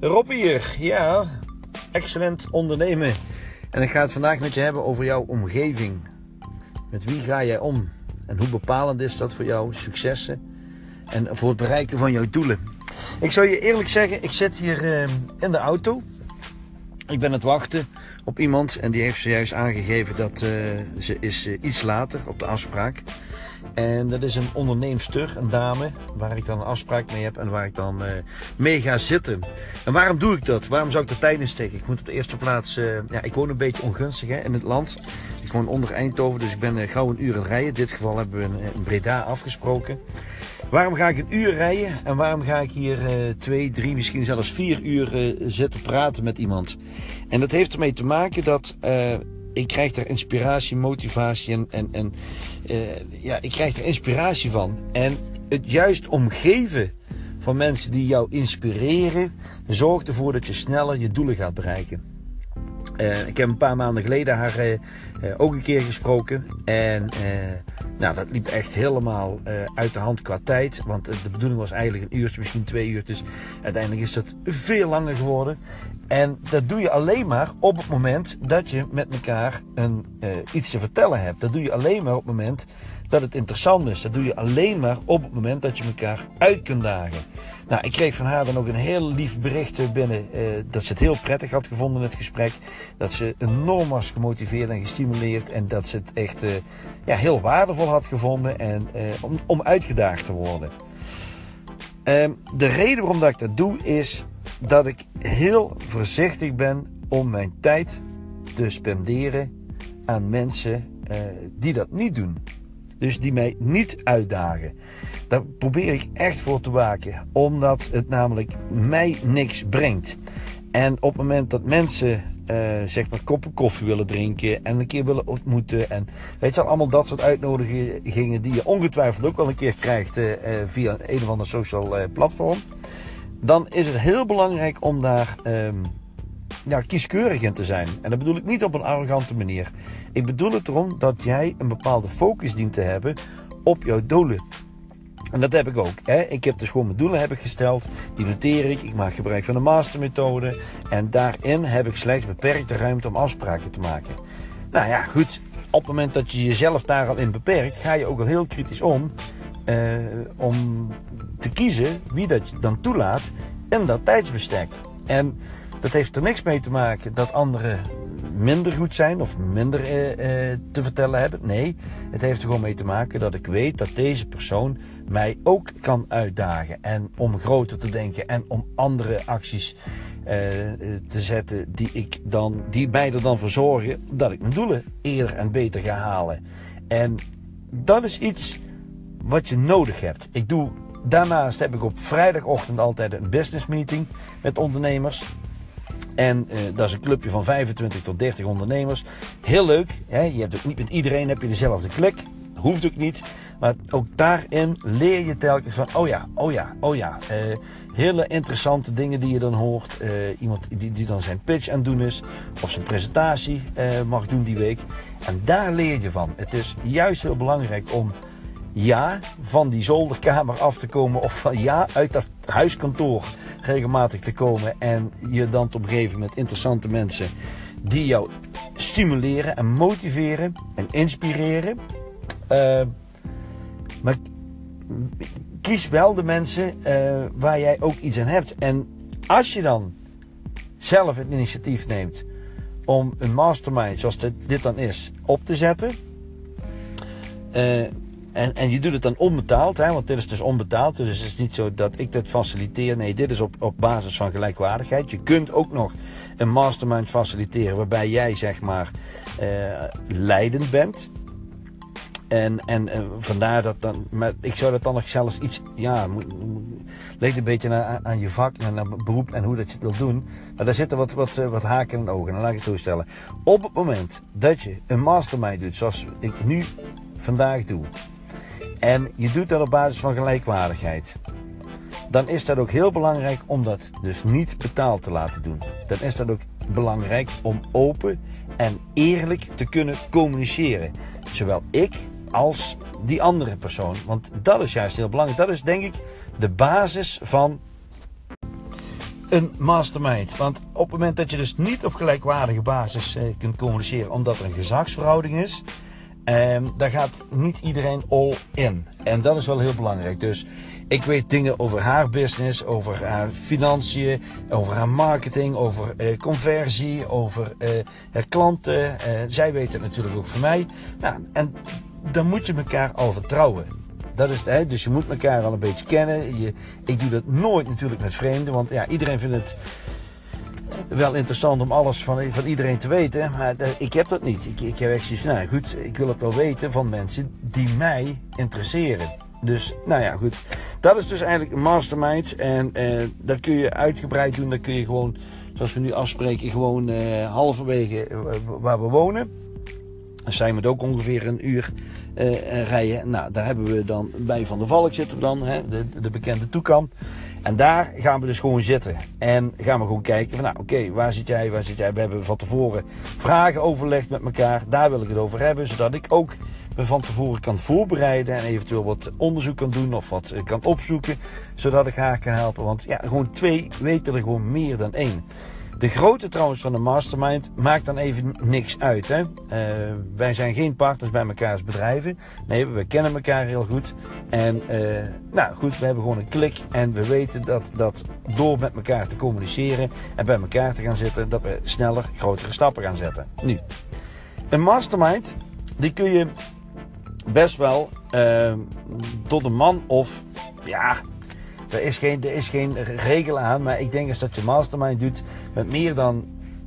Rob hier, ja, excellent ondernemen. En ik ga het vandaag met je hebben over jouw omgeving. Met wie ga jij om? En hoe bepalend is dat voor jouw successen en voor het bereiken van jouw doelen? Ik zou je eerlijk zeggen, ik zit hier uh, in de auto. Ik ben aan het wachten op iemand en die heeft zojuist aangegeven dat uh, ze is uh, iets later op de afspraak. En dat is een onderneemster, een dame, waar ik dan een afspraak mee heb en waar ik dan uh, mee ga zitten. En waarom doe ik dat? Waarom zou ik de tijd insteken? Ik moet op de eerste plaats, uh, ja, ik woon een beetje ongunstig hè, in het land. Ik woon onder Eindhoven, dus ik ben uh, gauw een uur aan het rijden. In dit geval hebben we in Breda afgesproken. Waarom ga ik een uur rijden en waarom ga ik hier twee, drie, misschien zelfs vier uur zitten praten met iemand? En dat heeft ermee te maken dat ik krijg er inspiratie, motivatie en, en, uh, ja, ik krijg er inspiratie van. En het juist omgeven van mensen die jou inspireren, zorgt ervoor dat je sneller je doelen gaat bereiken. Uh, ik heb een paar maanden geleden haar uh, ook een keer gesproken. En nou, dat liep echt helemaal uit de hand qua tijd. Want de bedoeling was eigenlijk een uurtje, misschien twee uur. Dus uiteindelijk is dat veel langer geworden. En dat doe je alleen maar op het moment dat je met elkaar een, iets te vertellen hebt. Dat doe je alleen maar op het moment dat het interessant is. Dat doe je alleen maar op het moment dat je elkaar uit kunt dagen. Nou, ik kreeg van haar dan ook een heel lief bericht binnen eh, dat ze het heel prettig had gevonden, het gesprek. Dat ze enorm was gemotiveerd en gestimuleerd en dat ze het echt eh, ja, heel waardevol had gevonden en, eh, om, om uitgedaagd te worden. de reden waarom dat ik dat doe is dat ik heel voorzichtig ben om mijn tijd te spenderen aan mensen die dat niet doen. Dus die mij niet uitdagen. Daar probeer ik echt voor te waken. Omdat het namelijk mij niks brengt. En op het moment dat mensen uh, zeg maar koppen koffie willen drinken en een keer willen ontmoeten. En weet je al, allemaal dat soort uitnodigingen die je ongetwijfeld ook wel een keer krijgt uh, via een of ander social platform. Dan is het heel belangrijk om daar um, ja, kieskeurig in te zijn. En dat bedoel ik niet op een arrogante manier. Ik bedoel het erom dat jij een bepaalde focus dient te hebben op jouw doelen. En dat heb ik ook. Hè. Ik heb dus gewoon mijn doelen heb ik gesteld. Die noteer ik. Ik maak gebruik van de mastermethode. En daarin heb ik slechts beperkte ruimte om afspraken te maken. Nou ja, goed. Op het moment dat je jezelf daar al in beperkt, ga je ook al heel kritisch om. Uh, om te kiezen wie dat je dan toelaat in dat tijdsbestek. En dat heeft er niks mee te maken dat anderen minder goed zijn of minder eh, eh, te vertellen hebben. Nee, het heeft er gewoon mee te maken dat ik weet dat deze persoon mij ook kan uitdagen. En om groter te denken en om andere acties eh, te zetten die, ik dan, die mij er dan voor zorgen dat ik mijn doelen eerder en beter ga halen. En dat is iets wat je nodig hebt. Ik doe Daarnaast heb ik op vrijdagochtend altijd een business meeting met ondernemers. En uh, dat is een clubje van 25 tot 30 ondernemers. Heel leuk. Hè? Je hebt ook niet met iedereen heb je dezelfde klik. Hoeft ook niet. Maar ook daarin leer je telkens van, oh ja, oh ja, oh ja. Uh, hele interessante dingen die je dan hoort. Uh, iemand die, die dan zijn pitch aan het doen is. Of zijn presentatie mag doen die week. En daar leer je van. Het is juist heel belangrijk om ja, van die zolderkamer af te komen. Of van ja, uit dat huiskantoor regelmatig te komen. En je dan te omgeven met interessante mensen die jou stimuleren en motiveren en inspireren. Uh, maar kies wel de mensen uh, waar jij ook iets aan hebt. En als je dan zelf het initiatief neemt om een mastermind, zoals dit, dan is, op te zetten. Uh, en, en je doet het dan onbetaald, hè, want dit is dus onbetaald. Dus het is niet zo dat ik dit faciliteer. Nee, dit is op, op basis van gelijkwaardigheid. Je kunt ook nog een mastermind faciliteren waarbij jij zeg maar uh, leidend bent. En, en, en, vandaar dat dan, ik zou dat dan nog zelfs iets, ja, ligt een beetje aan, aan je vak en aan beroep en hoe dat je het wilt doen. Maar daar zitten wat, wat, wat haken en ogen. Dan laat ik het zo stellen. Op het moment dat je een mastermind doet, zoals ik nu vandaag doe, en je doet dat op basis van gelijkwaardigheid. Dan is dat ook heel belangrijk om dat dus niet betaald te laten doen. Dan is dat ook belangrijk om open en eerlijk te kunnen communiceren. Zowel ik als die andere persoon. Want dat is juist heel belangrijk. Dat is denk ik de basis van een mastermind. Want op het moment dat je dus niet op gelijkwaardige basis eh, kunt communiceren, omdat er een gezagsverhouding is, eh, dan gaat niet iedereen all in. En dat is wel heel belangrijk. Dus ik weet dingen over haar business, over haar financiën, over haar marketing, over eh, conversie, over eh, haar klanten. Eh, zij weet het natuurlijk ook van mij. Nou, en dan moet je elkaar al vertrouwen. Dat is het? Dus je moet elkaar al een beetje kennen. Je, ik doe dat nooit natuurlijk met vreemden, want ja, iedereen vindt het wel interessant om alles van, van iedereen te weten. Maar ik heb dat niet. Ik, ik heb echt zoiets nou goed, ik wil het wel weten van mensen die mij interesseren. Dus, nou ja, goed. Dat is dus eigenlijk een mastermind. En eh, dat kun je uitgebreid doen. Dat kun je gewoon, zoals we nu afspreken, gewoon eh, halverwege eh, waar we wonen. Zijn we het ook ongeveer een uur uh, rijden. Nou, daar hebben we dan bij Van der Valk zitten dan, hè, de, de bekende toekan. En daar gaan we dus gewoon zitten. En gaan we gewoon kijken van, nou oké, waar zit jij, waar zit jij? We hebben van tevoren vragen overlegd met elkaar. Daar wil ik het over hebben, zodat ik ook me van tevoren kan voorbereiden. En eventueel wat onderzoek kan doen of wat kan opzoeken. Zodat ik haar kan helpen. Want ja, gewoon twee weten er gewoon meer dan één. De grootte trouwens van de mastermind maakt dan even niks uit. Hè? Uh, wij zijn geen partners bij elkaars bedrijven. Nee, we kennen elkaar heel goed. En uh, nou goed, we hebben gewoon een klik. En we weten dat, dat door met elkaar te communiceren en bij elkaar te gaan zitten, dat we sneller grotere stappen gaan zetten. Nu, een mastermind, die kun je best wel uh, tot een man of ja, er is, geen, er is geen regel aan, maar ik denk als dat je mastermind doet met meer dan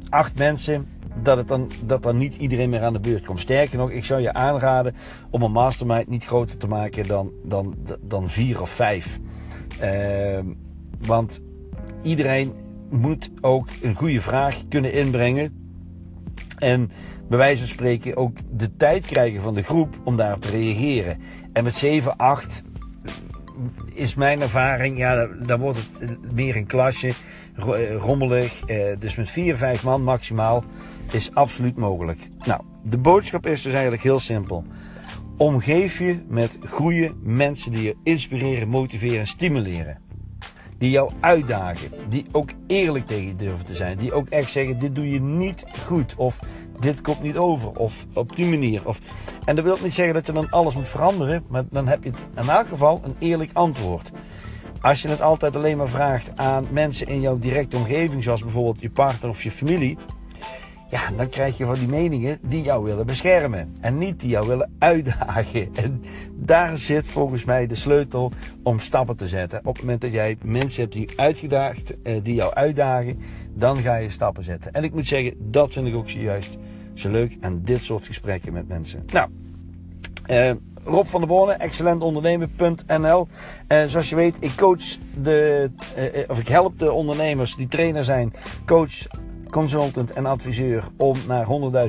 acht mensen, dat, het dan, dat dan niet iedereen meer aan de beurt komt. Sterker nog, ik zou je aanraden om een mastermind niet groter te maken dan, dan, dan vier of vijf. Uh, want iedereen moet ook een goede vraag kunnen inbrengen. En bij wijze van spreken ook de tijd krijgen van de groep om daarop te reageren. En met 7, 8 is mijn ervaring, ja, dan wordt het meer een klasje, eh, rommelig. Eh, dus met vier, vijf man maximaal is absoluut mogelijk. Nou, de boodschap is dus eigenlijk heel simpel. Omgeef je met goede mensen die je inspireren, motiveren en stimuleren. Die jou uitdagen. Die ook eerlijk tegen je durven te zijn. Die ook echt zeggen: dit doe je niet goed. Of dit komt niet over. Of op die manier. Of... En dat wil niet zeggen dat je dan alles moet veranderen. Maar dan heb je in elk geval een eerlijk antwoord. Als je het altijd alleen maar vraagt aan mensen in jouw directe omgeving, zoals bijvoorbeeld je partner of je familie, ja, dan krijg je van die meningen die jou willen beschermen en niet die jou willen uitdagen. En daar zit volgens mij de sleutel om stappen te zetten. Op het moment dat jij mensen hebt die uitgedaagd, eh, die jou uitdagen, dan ga je stappen zetten. En ik moet zeggen, dat vind ik ook zojuist zo leuk aan dit soort gesprekken met mensen. Nou, uh, Rob van der Borne, excellentondernemen.nl. Uh, zoals je weet, ik coach de, uh, of ik help de ondernemers die trainer zijn, coach consultant en adviseur om naar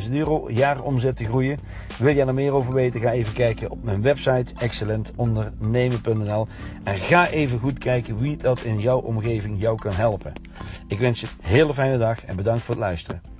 100.000 euro jaaromzet te groeien. Wil jij er meer over weten? Ga even kijken op mijn website excellentondernemen.nl en ga even goed kijken wie dat in jouw omgeving jou kan helpen. Ik wens je een hele fijne dag en bedankt voor het luisteren.